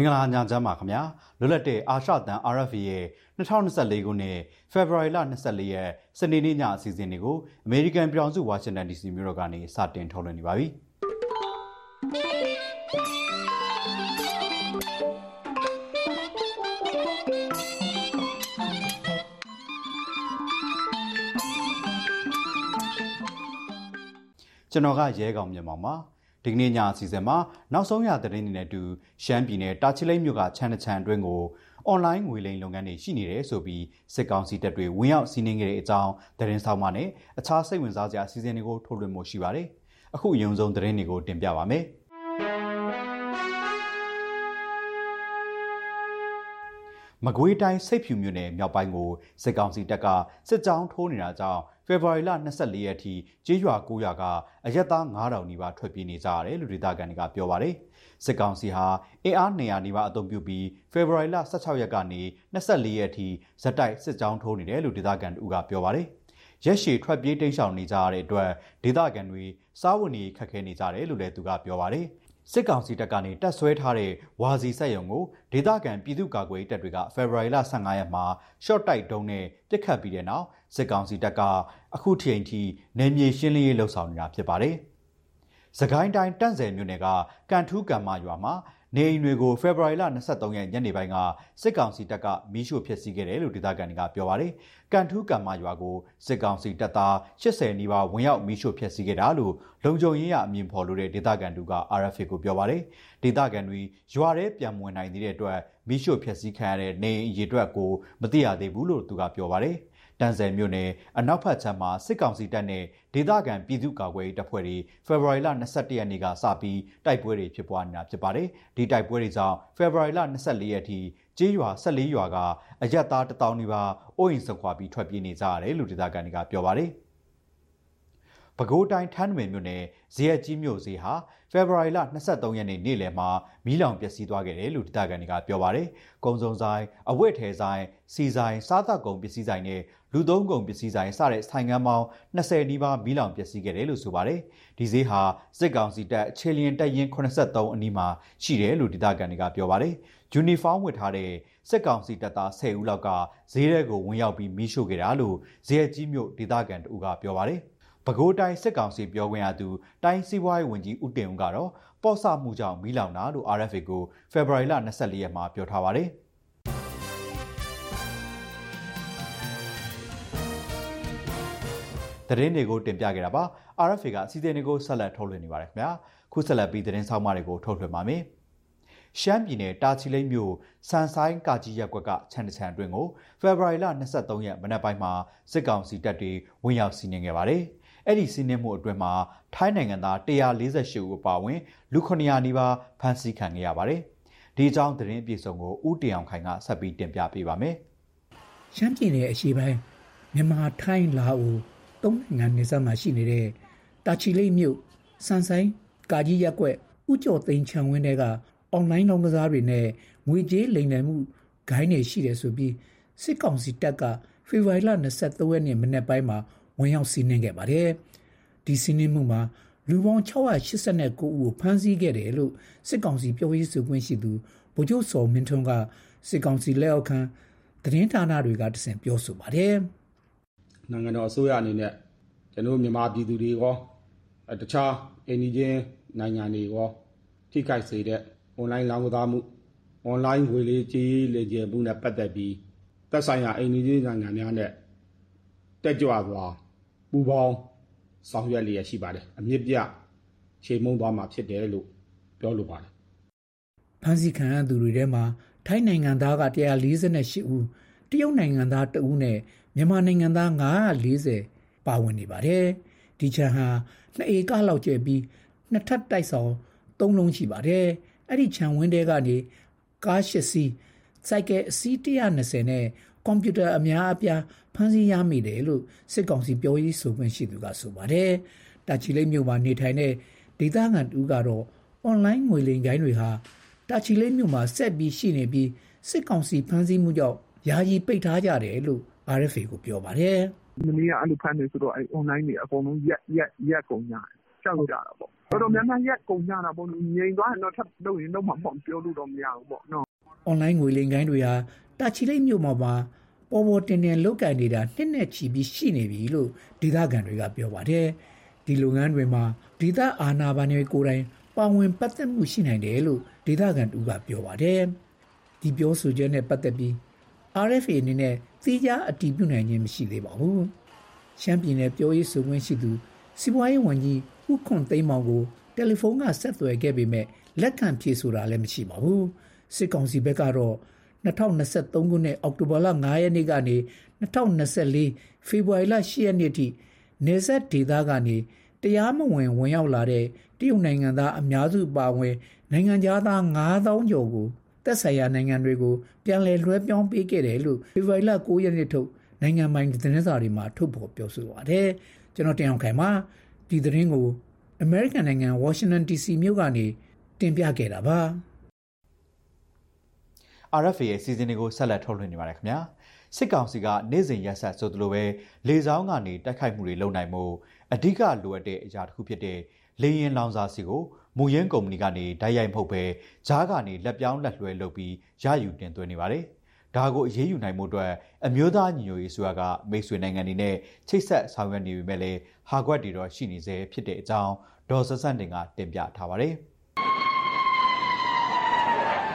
င်္ဂလာညချမ်းပါခင်ဗျာလွတ်လပ်တဲ့အာရှတန် RFA ရဲ့2024ခုနှစ်ဖေဖော်ဝါရီလ24ရက်စနေနေ့ညအစီအစဉ်တွေကိုအမေရိကန်ပြည်ထောင်စုဝါရှင်တန် DC မြို့တော်ကနေစတင်ထုတ်လွှင့်နေပါပြီကျွန်တော်ကရဲကောင်မြန်မာပါ ဒီကနေ့ညအစီအစဉ်မှာနောက်ဆုံးရသတင်းတွေနဲ့အတူရှမ်းပြည်နယ်တာချီလိတ်မြို့ကချမ်းတချမ်းအတွင်းကိုအွန်လိုင်းငွေလိမ်လုပ်ငန်းတွေရှိနေတယ်ဆိုပြီးစစ်ကောင်စီတပ်တွေဝင်ရောက်စီးနင်းခဲ့တဲ့အကြောင်းသတင်းဆောင်ပါနဲ့အခြားစိတ်ဝင်စားစရာအစီအစဉ်တွေကိုထုတ်လွှင့်မှုရှိပါတယ်။အခုအရင်ဆုံးသတင်းတွေကိုတင်ပြပါမယ်။ မကွေးတိုင်းစိတ်ဖြူမြို့နယ်မြောက်ပိုင်းကိုစစ်ကောင်စီတပ်ကစစ်ကြောင်းထိုးနေတာကြောင့်ဖေဖော်ဝါရီလ24ရက်ထိကျေးရွာ9ရွာကအရက်သား9000နီးပါးထွက်ပြေးနေကြရတယ်လို့ဒေသခံတွေကပြောပါတယ်။စစ်ကောင်စီဟာအင်အား200နီးပါးအုံပြုပြီးဖေဖော်ဝါရီလ16ရက်ကနေ24ရက်ထိဇက်တိုက်စစ်ကြောင်းထိုးနေတယ်လို့ဒေသခံတို့ကပြောပါတယ်။ရက်ရှည်ထွက်ပြေးတိမ်းရှောင်နေကြရတဲ့အတွက်ဒေသခံတွေစားဝတ်နေခက်ခဲနေကြတယ်လို့လည်းသူကပြောပါတယ်။ စစ်ကောင်စီတပ်ကနေတပ်ဆွဲထားတဲ့ဝါစီဆက်ယုံကိုဒေသခံပြည်သူ့ကာကွယ်ရေးတပ်တွေကဖေဖော်ဝါရီလ15ရက်မှာ short တိုက်တုံးနဲ့ပြစ်ခတ်ပြီးတဲ့နောက်စစ်ကောင်စီတပ်ကအခုချိန်ထိနယ်မြေရှင်းလင်းရေးလှုပ်ဆောင်နေတာဖြစ်ပါတယ်။စကိုင်းတိုင်းတန့်ဆယ်မြို့နယ်ကကန်ထူးကံမရွာမှာ နေအိမ်တွေကိုဖေဖော်ဝါရီလ23ရက်ညနေပိုင်းကစစ်ကောင်စီတပ်ကမီးရှို့ဖျက်ဆီးခဲ့တယ်လို့ဒေသခံတွေကပြောပါတယ်။ကန်ထူးကံမရွာကိုစစ်ကောင်စီတပ်သား80နီးပါးဝင်ရောက်မီးရှို့ဖျက်ဆီးခဲ့တာလို့လုံခြုံရေးရအမည်ဖော်လို့တဲ့ဒေသခံတို့က RFA ကိုပြောပါတယ်။ဒေသခံတွေရွာထဲပြန်ဝင်နိုင်သေးတဲ့အတွက်မီးရှို့ဖျက်ဆီးခံရတဲ့နေအိမ်အရေအတွက်ကိုမသိရသေးဘူးလို့သူကပြောပါတယ်။ တန်ဆယ်မြို့နယ်အနောက်ဘက်ခြမ်းမှာစစ်ကောင်စီတပ်နဲ့ဒေသခံပြည်သူ့ကာကွယ်ရေးတပ်ဖွဲ့တွေဖေဖော်ဝါရီလ22ရက်နေ့ကစပြီးတိုက်ပွဲတွေဖြစ်ပွားနေတာဖြစ်ပါတယ်။ဒီတိုက်ပွဲတွေကြောင့်ဖေဖော်ဝါရီလ24ရက်ထိကျေးရွာ14ရွာကအရက်သားတထောင်နီးပါးအိုးအိမ်ဆွခွာပြီးထွက်ပြေးနေကြရတယ်လို့ဒေသခံတွေကပြောပါတယ်။ ပဲခူးတိုင်းထန်းဝင်မြို့နယ်ဇေယျကြီးမြို့ဈေးဟာဖေဖော်ဝါရီလ23ရက်နေ့နေ့လယ်မှာမီးလောင်ပျက်စီးသွားခဲ့တယ်လို့ဒေသခံတွေကပြောပါတယ်။ကုံစုံဆိုင်အဝတ်ထဲဆိုင်စီဆိုင်စားသောက်ကုန်ပစ္စည်းဆိုင်နဲ့လူသုံးကုန်ပစ္စည်းဆိုင်စတဲ့ဆိုင်ငန်းပေါင်း20နီးပါးမီးလောင်ပျက်စီးခဲ့တယ်လို့ဆိုပါတယ်။ဒီဈေးဟာစစ်ကောင်စီတပ်အခြေလျင်တပ်ရင်း83အနီးမှာရှိတယ်လို့ဒေသခံတွေကပြောပါတယ်။ယူနီဖောင်းဝတ်ထားတဲ့စစ်ကောင်စီတပ်သား10ဦးလောက်ကဈေးထဲကိုဝင်ရောက်ပြီးမီးရှို့ခဲ့တာလို့ဇေယျကြီးမြို့ဒေသခံတို့ကပြောပါတယ်။ ပဲခူးတိုင်းစစ်ကောင်စီပြောခွင့်ရသူတိုင်းစီးပွားရေးဝန်ကြီးဦးတင်ဦးကတော့ပေါ့ဆမှုကြောင့်မီးလောင်တာလို့ RFA ကိုဖေဖော်ဝါရီလ24ရက်မှာပြောထားပါတယ်သတင်းတွေကိုတင်ပြခဲ့တာပါ RFA ကအစီအစဉ်တွေကိုဆက်လက်ထုတ်လွှင့်နေပါတယ်ခင်ဗျာခုဆက်လက်ပြီးသတင်းဆောင်မတွေကိုထုတ်လွှင့်ပါမယ်ရှမ်းပြည်နယ်တာချီလိတ်မြို့စန်ဆိုင်ကာကြီးရက်ကွက်ကချန်တချန်အတွင်းကိုဖေဖော်ဝါရီလ23ရက်မနက်ပိုင်းမှာစစ်ကောင်စီတပ်တွေဝင်ရောက်စီးနင်းခဲ့ပါတယ်။ အဲ့ဒီစီးနှင်းမှုအတွင်းမှာထိုင်းနိုင်ငံသား148ဦးအပါအဝင်လူ900နီးပါးဖမ်းဆီးခံခဲ့ရပါတယ်။ဒီအကြောင်းသတင်းအပြည့်စုံကိုဦးတင်အောင်ခိုင်ကဆက်ပြီးတင်ပြပေးပါမယ်။ရှမ်းပြည်နယ်အရှေ့ပိုင်းမြန်မာထိုင်းလာအိုသုံးနိုင်ငံနယ်စပ်မှာရှိနေတဲ့တာချီလိတ်မြို့စန်ဆိုင်ကာကြီးရက်ွက်ဥကျော်သိန်းချံဝင်းတွေကအွန်လိုင်းလောင်းကစားတွေနဲ့ငွေကြေးလိမ်လည်မှုဂိုင်းတွေရှိတယ်ဆိုပြီးစစ်ကောင်စီတပ်ကဖေဖော်ဝါရီလ23ရက်နေ့မနေ့ပိုင်းမှာ ဝင်ရောက်စီးနင်းခဲ့ပါတယ်။ဒီစီးနင်းမှုမှာလူပေါင်း689ဦးကိုဖမ်းဆီးခဲ့တယ်လို့စစ်ကောင်စီပြောရေးဆိုခွင့်ရှိသူဗိုလ်ချုပ်စော်မင်းထွန်းကစစ်ကောင်စီလက်အောက်ခံသတင်းဌာနတွေကတဆင့်ပြောဆိုပါတယ်။နိုင်ငံတော်အစိုးရအနေနဲ့ကျွန်တော်မြန်မာပြည်သူတွေရောတခြားအင်ဒီဂျင်နိုင်ငံတွေရောထိခိုက်စေတဲ့ online လောင်းကစားမှု online ငွေလေးကြေးလေကျယ်မှုနဲ့ပတ်သက်ပြီးသက်ဆိုင်ရာအင်ဒီဂျင်နိုင်ငံများနဲ့တက်ကြွစွာ ပူပေါင်းဆောင်ရွက်လျက်ရှိပါတယ်အမြင့်ပြချိန်မုံသွားမှာဖြစ်တယ်လို့ပြောလိုပါတယ်ဖန်စီခံရသူတွေထဲမှာထိုင်းနိုင်ငံသားက148ဦးတရုတ်နိုင်ငံသား2ဦးနဲ့မြန်မာနိုင်ငံသား940ပါဝင်နေပါတယ်ဒီချန်ဟာနှစ်ဧကလောက်ကျယ်ပြီးနှစ်ထပ်တိုက်ဆောင်သုံးလုံးရှိပါတယ်အဲ့ဒီခြံဝင်းတဲကနေကား၈စီး စိုက်ကယ်အစီး120နဲ့ကွန်ပျူတာအများအပြားဖမ်းဆီးရမိတယ်လို့စစ်ကောင်စီပြောရေးဆိုခွင့်ရှိသူကဆိုပါတယ်။တာချီလိတ်မြို့မှာနေထိုင်တဲ့ဒေသခံတူကတော့အွန်လိုင်းငွေလိမ်ကိုင်းတွေဟာတာချီလိတ်မြို့မှာဆက်ပြီးရှိနေပြီးစစ်ကောင်စီဖမ်းဆီးမှုကြောင့်ယာယီပိတ်ထားကြတယ်လို့ RFA ကိုပြောပါတယ်။မနေ့ကအဲ့လိုဖမ်းနေဆိုတော့အဲ့ online တွေအကုန်လုံးရက်ရက်ရက်ကုန်ကြတယ်။ကြောက်ကြတာပေါ့တော်တော်များများရက်ကုန်ကြတာပေါ့ငြိမ်သွားရင်တော့ထပ်လုပ်ရင်တော့မှပေါ့ပြောလို့တော့မရဘူးပေါ့နော် အွန်လိုင်းငွေလိမ်ကိုင်းတွေဟာတာချီလိတ်မြို့မှာပါပေါ်ပေါ်တင်တင်လုတ်ကန်နေတာနှစ်နဲ့ချီပြီးရှိနေပြီလို့ဒေသခံတွေကပြောပါတယ်ဒီလုပ်ငန်းတွေမှာဒေသအာဏာပိုင်တွေကိုယ်တိုင်ပါဝင်ပတ်သက်မှုရှိနိုင်တယ်လို့ဒေသခံတူကပြောပါတယ်ဒီပြောဆိုချက်နဲ့ပတ်သက်ပြီး RFA အနေနဲ့သိကြအတည်ပြုနိုင်ခြင်းမရှိသေးပါဘူးရှမ်းပြည်နယ်ပြောရေးဆိုခွင့်ရှိသူစီးပွားရေးဝန်ကြီးဦးခွန်သိန်းမောင်ကိုတယ်လီဖုန်းကဆက်သွယ်ခဲ့ပေမဲ့လက်ခံဖြေဆိုတာလည်းမရှိပါဘူး စစ်ကောင်စီဘက်ကတော့2023ခုနှစ်အောက်တိုဘာလ9ရက်နေ့ကနေ2024ဖေဖော်ဝါရီလ10ရက်နေ့ထိနေဆက်ဒေသကနေတရားမဝင်ဝင်ရောက်လာတဲ့တရုတ်နိုင်ငံသားအများစုပါဝင်နိုင်ငံသား9000ကျော်ကိုသက်ဆိုင်ရာနိုင်ငံတွေကိုပြန်လည်လွှဲပြောင်းပေးခဲ့တယ်လို့ဖေဖော်ဝါရီလ9ရက်နေ့ထုတ်နိုင်ငံပိုင်သတင်းစာတွေမှာထုတ်ဖော်ပြောဆိုပါတယ်ကျွန်တော်တင်အောင်ခိုင်ပါဒီသတင်းကို American နိုင်ငံ Washington DC မြို့ကနေတင်ပြခဲ့တာပါ RFA ရဲ့စီစဉ်တွေကိုဆက်လက်ထုတ်လွှင့်နေပါတယ်ခင်ဗျာစစ်ကောင်စီကနေ့စဉ်ရက်ဆက်ဆိုသလိုပဲလေဆောင်ကနေတိုက်ခိုက်မှုတွေလုပ်နိုင်မှုအဓိကလိုအပ်တဲ့အရာတစ်ခုဖြစ်တဲ့လေရင်လောင်စာစီကိုမူရင်းကုမ္ပဏီကနေဓာတ်ရိုက်မဟုတ်ပဲဂျားကနေလက်ပြောင်းလက်လွှဲလုပ်ပြီးရယူတင်သွင်းနေပါတယ်ဒါကိုအရေးယူနိုင်မှုအတွက်အမျိုးသားညီညွတ်ရေးဆိုရကမိတ်ဆွေနိုင်ငံတွေနဲ့ချိတ်ဆက်ဆောင်ရွက်နေပေမဲ့လည်းဟာကွက်တွေတော့ရှိနေသေးဖြစ်တဲ့အကြောင်းဒေါ်ဆဆန့်တင်ကတင်ပြထားပါတယ်။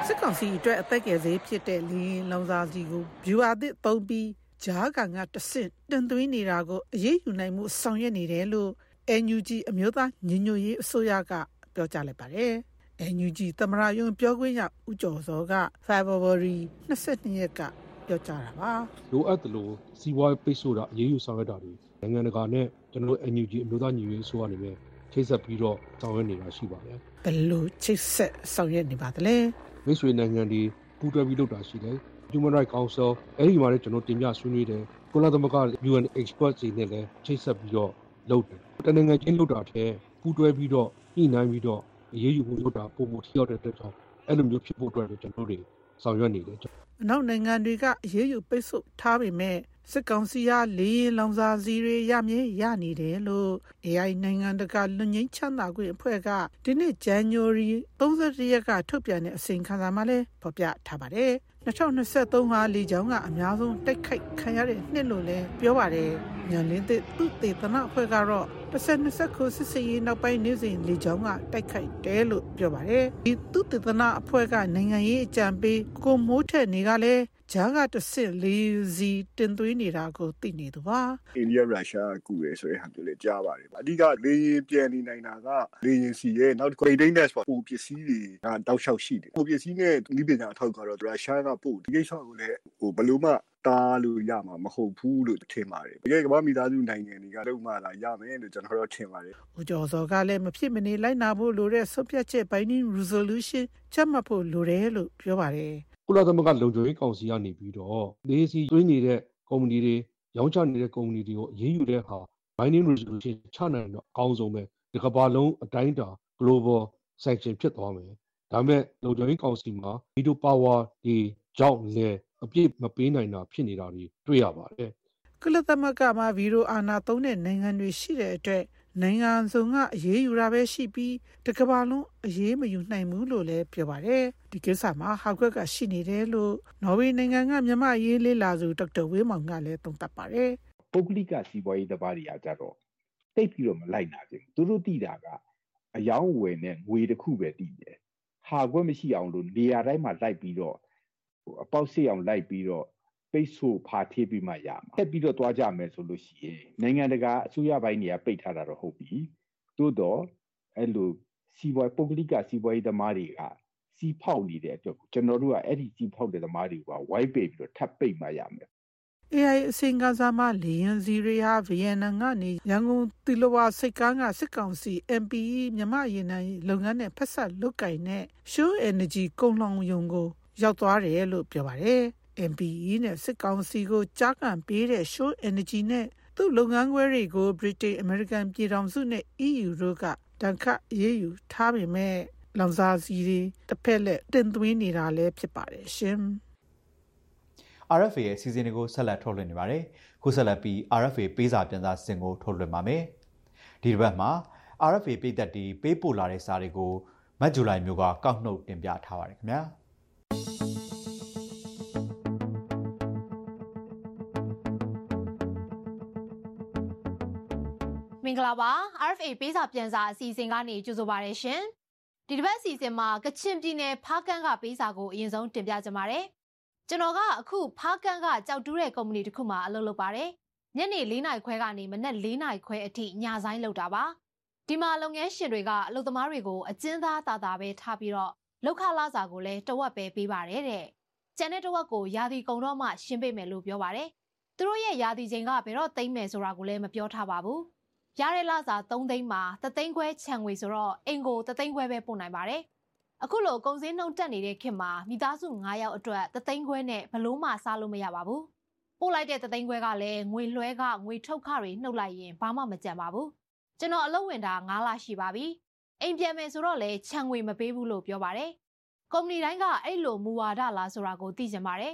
စစ်ကောင်စီအတွက်အသက်ကယ်စေးဖြစ်တဲ့လင်းလောင်စာစီကိုဗျူဟာသစ်သုံးပြီးဂျားကန်ကတဆင့်တင်သွင်းနေတာကိုအရေးယူနိုင်မှုဆောင်ရွက်နေတယ်လို့ NUG အမျိုးသားညီညွတ်ရေးအစိုးရကပြောကြားလိုက်ပါတယ်။ NUG သမရယုံပြောခွင့်ရဦးကျော်စောက February 22ရက်ကပြောကြားတာပါ။လိုအပ်တယ်လို့စီးပွားရေးပိတ်ဆို့တာအရေးယူဆောင်ရွက်တာတွေနိုင်ငံတကာနဲ့ကျွန်တော်တို့ NUG အမျိုးသားညီညွတ်ရေးအစိုးရအနေနဲ့ချိတ်ဆက်ပြီးတော့ဆောင်ရွက်နေတာရှိပါတယ်။ဘယ်လိုချိတ်ဆက်ဆောင်ရွက်နေပါသလဲ။ မိတ်ဆွေနိုင်ငံတွေပူးတွဲပြီးလုပ်တာရှိတယ်။ Human Rights Council အဲ့ဒီမှာလည်းကျွန်တော်တင်ပြဆွေးနွေးတယ်။ကုလသမဂ္ဂ UN expert တွေနဲ့လည်းချိတ်ဆက်ပြီးတော့လုပ်တယ်။တနင်္ဂနွေချင်းလုပ်တာတဲ့ပူးတွဲပြီးတော့ညှိနှိုင်းပြီးတော့အရေးယူမှုလုပ်တာပုံမှုထိရောက်တဲ့အတွက်ကြောင့်အဲ့လိုမျိုးဖြစ်ဖို့အတွက်ကျွန်တော်တို့ဆောင်ရွက်နေတယ် အနောက်နိုင်ငံတွေကအရေးယူပိတ်ဆို့ထားပေမဲ့စစ်ကောင်စီကလေရင်လောင်စာစီတွေရမြဲရနေတယ်လို့ AI နိုင်ငံတကာလွတ်ငင်းချမ်းသာခွင့်အဖွဲ့ကဒီနေ့ January 31ရက်ကထုတ်ပြန်တဲ့အစီရင်ခံစာမှာလည်းဖော်ပြထားပါတယ်။2023ဟာလေကြောင်းကအများဆုံးတိုက်ခိုက်ခံရတဲ့နှစ်လို့လည်းပြောပါတယ်။ညလင်းသစ်သူတေသနာအဖွဲ့ကတော့ 2020ခုစစ်စရေးနောက်ပိုင်းနေ့စဉ်လေကြောင်းကတိုက်ခိုက်တယ်လို့ပြောပါတယ်။ဒီသူတေသနာအဖွဲ့ကနိုင်ငံရေးအကြံပေးကိုမိုးထက်နေကလည်းဂျားကတဆင့်လေးစီတင်သွင်းနေတာကိုသိနေသူပါအိန္ဒိယရုရှားကူရဲဆိုတဲ့ဟာမျိုးလေးကြားပါတယ်အဓိကလေရင်ပြန်နေနိုင်တာကလေရင်စီရဲ့နောက်တစ်ခု maintenance ပေါ့ပုံပစ္စည်းတွေကတောက်လျှောက်ရှိတယ်ပုံပစ္စည်းနဲ့ဒီပညာအထောက်ကတော့ရုရှားကပို့ဒီကိစ္စကိုလည်းဟိုဘယ်လိုမှ တားလို့ရမှာမဟုတ်ဘူးလို့ထင်ပါတယ်တကယ်ကမ္ဘာမိသားစုနိုင်ငံတွေကလုံးမလာရမယ်လို့ကျွန်တော်တို့ထင်ပါတယ်ဦးကျော်စောကလည်းမဖြစ်မနေလိုက်နာဖို့လိုတဲ့ဆုံးဖြတ်ချက် binding resolution ချက်မှတ်ဖို့လိုတယ်လို့ပြောပါတယ်ကုလသမဂ္ဂလုံခြုံရေးကောင်စီကနေပြီးတော့ဒေးစီတွင်းနေတဲ့ကုမ္ပဏီတွေရောင်းချနေတဲ့ကုမ္ပဏီတွေကိုအရေးယူတဲ့အခါ binding resolution ချနိုင်တော့အကောင်းဆုံးပဲဒီကမ္ဘာလုံးအတိုင်းအတာ global sanction ဖြစ်သွားမယ်ဒါပေမဲ့လုံခြုံရေးကောင်စီမှာ veto power ဒီကြောင့်လည်း အပြည့်မပေးနိုင်တာဖြစ်နေတာတွေတွေ့ရပါတယ်ကုလသမဂ္ဂမှာဗီရိုအာနာသုံးတဲ့နိုင်ငံတွေရှိတဲ့အတွက်နိုင်ငံစုံကအရေးယူတာပဲရှိပြီးတကဘာလုံးအရေးမယူနိုင်ဘူးလို့လည်းပြောပါတယ်ဒီကိစ္စမှာဟောက်ကွက်ကရှိနေတယ်လို့နော်ဝေနိုင်ငံကမြမရေးလေးလာသူဒေါက်တာဝင်းမောင်ကလည်းသုံးသပ်ပါတယ်ပုဂ္ဂလိကစီးပွားရေးတပါးတွေကကြတော့တိတ်ပြီးတော့မလိုက်နာခြင်းသူတို့တိတာကအယောင်းဝယ်နဲ့ငွေတစ်ခုပဲတည်တယ်ဟာခွက်မရှိအောင်လို့နေရာတိုင်းမှာလိုက်ပြီးတော့ အပေါက်စစ်အောင်လိုက်ပြီးတော့ပိတ်ဆို့ဖာထေးပြီးမှရမှာတက်ပြီးတော့သွားကြမယ်ဆိုလို့ရှိရင်နိုင်ငံတကာအစိုးရပိုင်းတွေကပိတ်ထားတာတော့ဟုတ်ပြီသို့တော့အဲ့လိုစီးပွားပုဂ္ဂလိကစီးပွားရေးသမားတွေကစီးဖောက်နေတဲ့အတွက်ကျွန်တော်တို့ကအဲ့ဒီစီးဖောက်တဲ့သမားတွေကဝိုင်းပိတ်ပြီးတော့ထပ်ပိတ်မှရမယ် AI အစင်ကစားမလီယန်စီရီဟာဗီယက်နမ်ကနေရန်ကုန်တီလဝါစိတ်ကားကစစ်ကောင်စီ MPE မြမရေနံလုပ်ငန်းနဲ့ဖက်ဆက်လုတ်ကင်နဲ့ Show Energy ကုန်လောင်ယုံကို ရောက်သွားတယ်လို့ပြောပါတယ်။ MPE နဲ့စစ်ကောင်စီကိုကြားကန်ပေးတဲ့ Show Energy နဲ့သူ့လုပ်ငန်းခွဲတွေကို Britain American ပြည်ထောင်စုနဲ့ EU တို့ကတန်ခတ်ရေးယူထားပေမဲ့လောင်စာစီတွေတစ်ဖက်လက်တင်သွင်းနေတာလည်းဖြစ်ပါတယ်ရှင်။ RFA ရဲ့စီစဉ်တွေကိုဆက်လက်ထုတ်လွှင့်နေပါတယ်။ခုဆက်လက်ပြီး RFA ပေးစာပြန်စာစင်ကိုထုတ်လွှင့်ပါမယ်။ဒီတစ်ပတ်မှာ RFA ပြည်သက်တီပေးပို့လာတဲ့စာတွေကိုမတ်ဂျူလိုင်မျိုးကကောက်နှုတ်တင်ပြထားပါတယ်ခင်ဗျာ ဂလာပါ RFA ပေးစာပြန်စာအစီအစဉ်ကနေကြိုဆိုပါရရှင်ဒီတစ်ပတ်အစီအစဉ်မှာကချင်ပြည်နယ်ဖားကန်းကပေးစာကိုအရင်ဆုံးတင်ပြကြပါမယ်ကျွန်တော်ကအခုဖားကန်းကကြောက်တူးတဲ့ကုမ္ပဏီတစ်ခုမှာအလုပ်လုပ်ပါတယ်ညနေ၄နာရီခွဲကနေမနက်၄နာရီခွဲအထိညဆိုင်လုပ်တာပါဒီမှာလုပ်ငန်းရှင်တွေကအလုပ်သမားတွေကိုအကျဉ်းသားတာတာပဲထားပြီးတော့လောက်ခလာစာကိုလည်းတဝက်ပဲပေးပါတယ်တဲ့ကျန်တဲ့တဝက်ကိုယာတီကုံတော့မှရှင်းပေးမယ်လို့ပြောပါတယ်သူတို့ရဲ့ယာတီချိန်ကဘယ်တော့သိမ့်မယ်ဆိုတာကိုလည်းမပြောထားပါဘူး ရတဲ့လစာ3သိန်းမှာတသိန်းခွဲခြံငွေဆိုတော့အင်ကိုတသိန်းခွဲပဲပို့နိုင်ပါတယ်အခုလိုကုန်စည်နှုန်းတက်နေတဲ့ခေတ်မှာမိသားစု9ယောက်အတွက်တသိန်းခွဲနဲ့ဘလို့မှစားလို့မရပါဘူးပို့လိုက်တဲ့တသိန်းခွဲကလည်းငွေလွှဲကငွေထုတ်ခတွေနှုတ်လိုက်ရင်ဘာမှမကြံပါဘူးကျွန်တော်အလုပ်ဝင်တာ9လရှိပါပြီအိမ်ပြန်မယ်ဆိုတော့လည်းခြံငွေမပေးဘူးလို့ပြောပါတယ်ကုမ္ပဏီတိုင်းကအဲ့လိုမူဝါဒလားဆိုတာကိုသိကြပါတယ်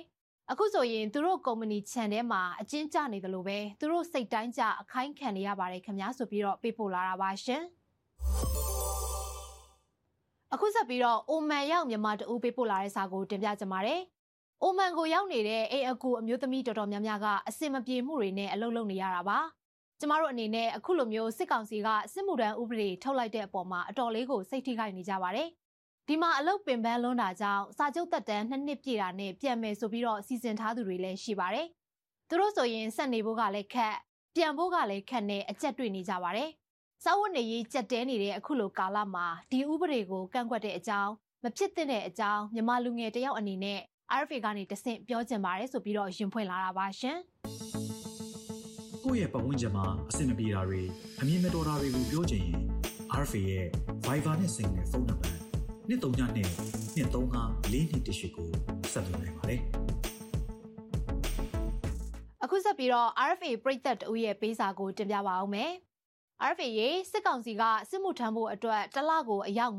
အခုဆိုရင်သူတို့ကုမ္ပဏီခြံထဲမှာအကျဉ်းကျနေတယ်လို့ပဲသူတို့စိတ်တိုင်းကြအခိုင်းခံနေရပါတယ်ခင်ဗျာဆိုပြီးတော့ပေးပို့လာတာပါရှင်အခုဆက်ပြီးတော့အိုမန်ရောက်မြန်မာတူပေးပို့လာတဲ့စာကိုတင်ပြကြပါမယ်။အိုမန်ကိုရောက်နေတဲ့အိမ်အကူအမျိုးသမီးတော်တော်များများကအစင်မပြေမှုတွေနဲ့အလုပ်လုပ်နေရတာပါ။ကျမတို့အနေနဲ့အခုလိုမျိုးစစ်ကောင်စီကစစ်မှုထမ်းဥပဒေထုတ်လိုက်တဲ့အပေါ်မှာအတော်လေးကိုစိတ်ထိခိုက်နေကြပါတယ်။ ဒီမှာအလုပ်ပင်ပန်းလွန်းတာကြောင့်စာချုပ်သက်တမ်းနှစ်နှစ်ပြည့်တာနဲ့ပြန်မယ်ဆိုပြီးတော့စီစဉ်ထားသူတွေလည်းရှိပါတယ်။သူတို့ဆိုရင်ဆက်နေဖို့ကလည်းခက်ပြန်ဖို့ကလည်းခက်နဲ့အကျက်တွေ့နေကြပါတယ်။စာဝတ်နေရေးကြက်တဲနေတဲ့အခုလိုကာလမှာဒီဥပဒေကိုကန့်ကွက်တဲ့အကြောင်းမဖြစ်တဲ့အကြောင်းမြမလူငယ်တယောက်အနေနဲ့ RFA ကနေတဆင့်ပြောချင်ပါတယ်ဆိုပြီးတော့ရင်ဖွင့်လာတာပါရှင်။ကိုယ့်ရဲ့ပတ်ဝန်းကျင်မှာအဆင်မပြေတာတွေအမြင်မတော်တာတွေကိုပြောချင်ရင် RFA ရဲ့ Viber နဲ့ Signal ဖုန်းနံပါတ် 23နဲ့235 4218ကိုဆက်သွယ်နိုင်ပါတယ်။အခုဆက်ပြီးတော့ RFA ပရိသတ်တဦးရဲ့ပေးစာကိုတင်ပြပါအောင်မယ်။ RFA ရေစစ်ကောင်စီကစစ်မှုထမ်းဖို့အတွက်တစ်လကိုအယောက်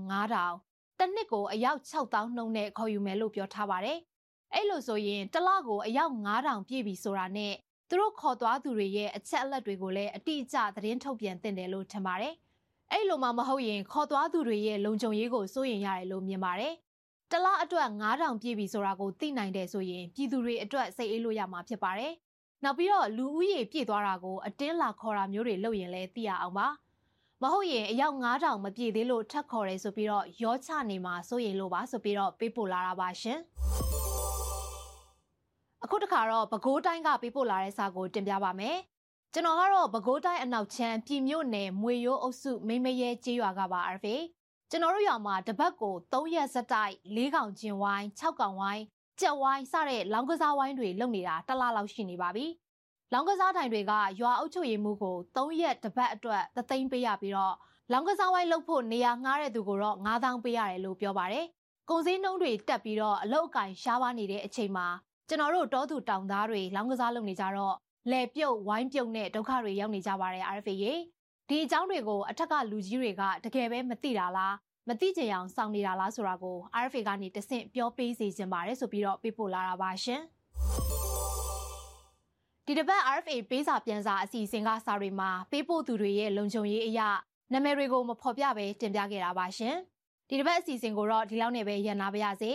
9000တစ်နှစ်ကိုအယောက်6000နှုန်းနဲ့ခေါ်ယူမယ်လို့ပြောထားပါတယ်။အဲ့လိုဆိုရင်တစ်လကိုအယောက်9000ပြည့်ပြီဆိုတာနဲ့သူတို့ခေါ်သွားသူတွေရဲ့အချက်အလက်တွေကိုလည်းအတိအကျသတင်းထုတ်ပြန်တင်တယ်လို့ထင်ပါတယ်။ အဲ့လိုမှမဟုတ်ရင်ခေါ်သွားသူတွေရဲ့လုံခြုံရေးကိုစိုးရင်ရတယ်လို့မြင်ပါတယ်။တလားအတွက်9000ပြည့်ပြီဆိုတာကိုသိနိုင်တယ်ဆိုရင်ပြည်သူတွေအတွက်စိတ်အေးလို့ရမှာဖြစ်ပါတယ်။နောက်ပြီးတော့လူဦးရေပြည့်သွားတာကိုအတင်းလာခေါ်တာမျိုးတွေလုပ်ရင်လည်းသိရအောင်ပါ။မဟုတ်ရင်အယောက်9000မပြည့်သေးလို့ထပ်ခေါ်တယ်ဆိုပြီးတော့ရောချနေမှာစိုးရင်လို့ပါဆိုပြီးတော့ပေးပို့လာတာပါရှင်။အခုတခါတော့ပဲခူးတိုင်းကပေးပို့လာတဲ့စာကိုတင်ပြပါမယ်။ ကျွန်တော်ကတော့ပဲခူးတိုင်းအနောက်ချမ်းပြည်မြို့နယ်မွေရိုးအုပ်စုမိမရဲကျေးရွာကပါအဖေ။ကျွန်တော်တို့ရွာမှာတပတ်ကို3ရက်စက်တိုက်၄កောင်ကျင်ဝိုင်း6កောင်ဝိုင်းကြက်ဝိုင်းစတဲ့လောင်ကစားဝိုင်းတွေလုပ်နေတာတစ်လလောက်ရှိနေပါပြီ။လောင်ကစားတိုင်တွေကရွာအုပ်ချုပ်ရေးမှုကို3ရက်တပတ်အတွက်သသိန်းပေးရပြီးတော့လောင်ကစားဝိုင်းလုပ်ဖို့နေရာငှားတဲ့သူကိုတော့9000ပေးရတယ်လို့ပြောပါတယ်။ကုန်စည်နှုန်းတွေတက်ပြီးတော့အလုတ်အကင်ရှားပါနေတဲ့အချိန်မှာကျွန်တော်တို့တောသူတောင်သားတွေလောင်းကစားလုပ်နေကြတော့ လဲပြုတ်ဝိုင်းပြုတ်နဲ့ဒုက္ခတွေရောက်နေကြပါတယ် RFA ရေဒီအကြောင်းတွေကိုအထက်ကလူကြီးတွေကတကယ်ပဲမသိတာလားမသိကြအောင်စောင့်နေတာလားဆိုတာကို RFA ကနေတဆင့်ပြောပေးစီခြင်းပါတယ်ဆိုပြီးတော့ပေးပို့လာတာပါရှင်ဒီတစ်ပတ် RFA ပေးစာပြန်စာအစီအစဉ်ကစာတွေမှာပေးပို့သူတွေရဲ့လုံခြုံရေးအရာနာမည်တွေကိုမဖော်ပြဘဲတင်ပြခဲ့တာပါရှင်ဒီတစ်ပတ်အစီအစဉ်ကိုတော့ဒီလောက်နဲ့ပဲရန်နာပါရစေ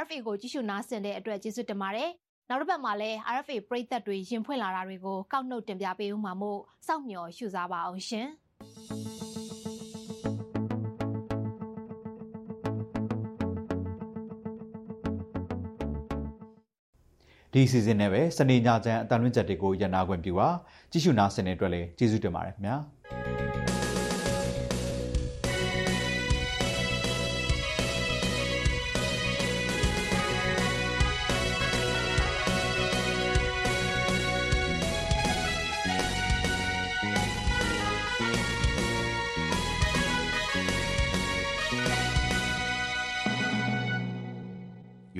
RFA ကိုကြည့်ရှုနားဆင်တဲ့အတွက်ကျေးဇူးတင်ပါတယ်။ နောက်တစ်ပတ်မှာလည်း RFA ပရိသတ်တွေရင်ဖွင့်လာတာတွေကိုကောက်နှုတ်တင်ပြပေးဦးမှာမို့စောင့်မျှော်ရှုစားပါအောင်ရှင်။ဒီစီစဉ်နဲ့ပဲစနေညချမ်းအတန်လွင့်ချက်တွေကိုရန်နာခွင့်ပြုပါကြည့်ရှုနားဆင်တဲ့အတွက်လည်းကျေးဇူးတင်ပါတယ်ခင်ဗျာ။